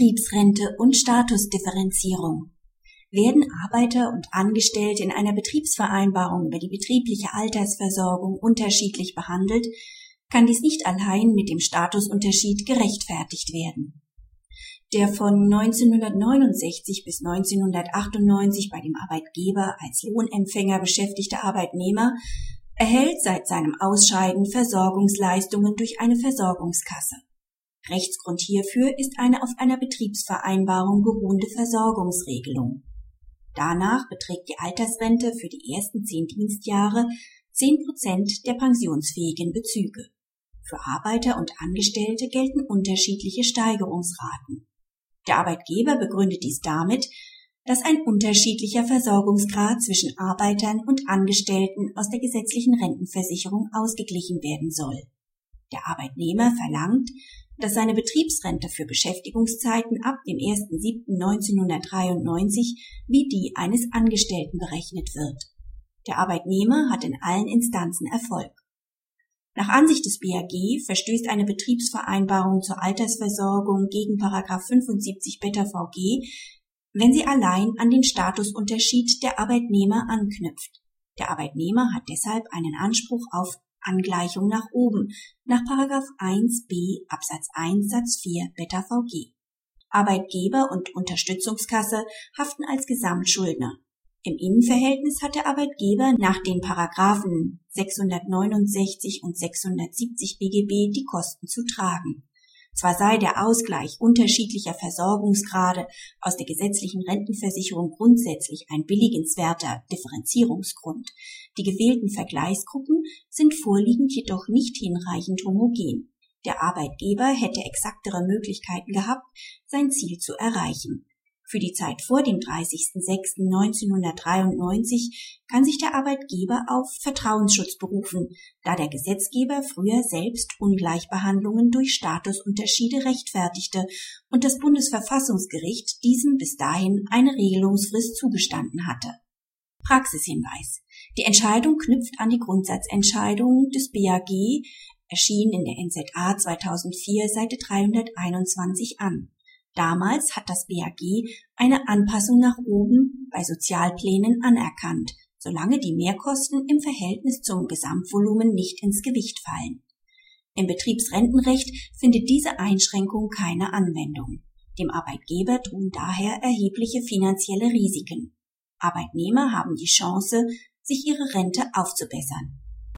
Betriebsrente und Statusdifferenzierung. Werden Arbeiter und Angestellte in einer Betriebsvereinbarung über die betriebliche Altersversorgung unterschiedlich behandelt, kann dies nicht allein mit dem Statusunterschied gerechtfertigt werden. Der von 1969 bis 1998 bei dem Arbeitgeber als Lohnempfänger beschäftigte Arbeitnehmer erhält seit seinem Ausscheiden Versorgungsleistungen durch eine Versorgungskasse. Rechtsgrund hierfür ist eine auf einer Betriebsvereinbarung beruhende Versorgungsregelung. Danach beträgt die Altersrente für die ersten zehn Dienstjahre zehn Prozent der pensionsfähigen Bezüge. Für Arbeiter und Angestellte gelten unterschiedliche Steigerungsraten. Der Arbeitgeber begründet dies damit, dass ein unterschiedlicher Versorgungsgrad zwischen Arbeitern und Angestellten aus der gesetzlichen Rentenversicherung ausgeglichen werden soll. Der Arbeitnehmer verlangt, dass seine Betriebsrente für Beschäftigungszeiten ab dem 1.7.1993 wie die eines Angestellten berechnet wird. Der Arbeitnehmer hat in allen Instanzen Erfolg. Nach Ansicht des BAG verstößt eine Betriebsvereinbarung zur Altersversorgung gegen 75 Beta VG, wenn sie allein an den Statusunterschied der Arbeitnehmer anknüpft. Der Arbeitnehmer hat deshalb einen Anspruch auf Angleichung nach oben nach 1b Absatz 1 Satz 4 Beta VG. Arbeitgeber und Unterstützungskasse haften als Gesamtschuldner. Im Innenverhältnis hat der Arbeitgeber nach den Paragraphen 669 und 670 BGB die Kosten zu tragen. Zwar sei der Ausgleich unterschiedlicher Versorgungsgrade aus der gesetzlichen Rentenversicherung grundsätzlich ein billigenswerter Differenzierungsgrund, die gewählten Vergleichsgruppen sind vorliegend jedoch nicht hinreichend homogen. Der Arbeitgeber hätte exaktere Möglichkeiten gehabt, sein Ziel zu erreichen. Für die Zeit vor dem 30.06.1993 kann sich der Arbeitgeber auf Vertrauensschutz berufen, da der Gesetzgeber früher selbst Ungleichbehandlungen durch Statusunterschiede rechtfertigte und das Bundesverfassungsgericht diesem bis dahin eine Regelungsfrist zugestanden hatte. Praxishinweis. Die Entscheidung knüpft an die Grundsatzentscheidung des BAG, erschien in der NZA 2004 Seite 321 an. Damals hat das BAG eine Anpassung nach oben bei Sozialplänen anerkannt, solange die Mehrkosten im Verhältnis zum Gesamtvolumen nicht ins Gewicht fallen. Im Betriebsrentenrecht findet diese Einschränkung keine Anwendung. Dem Arbeitgeber drohen daher erhebliche finanzielle Risiken. Arbeitnehmer haben die Chance, sich ihre Rente aufzubessern.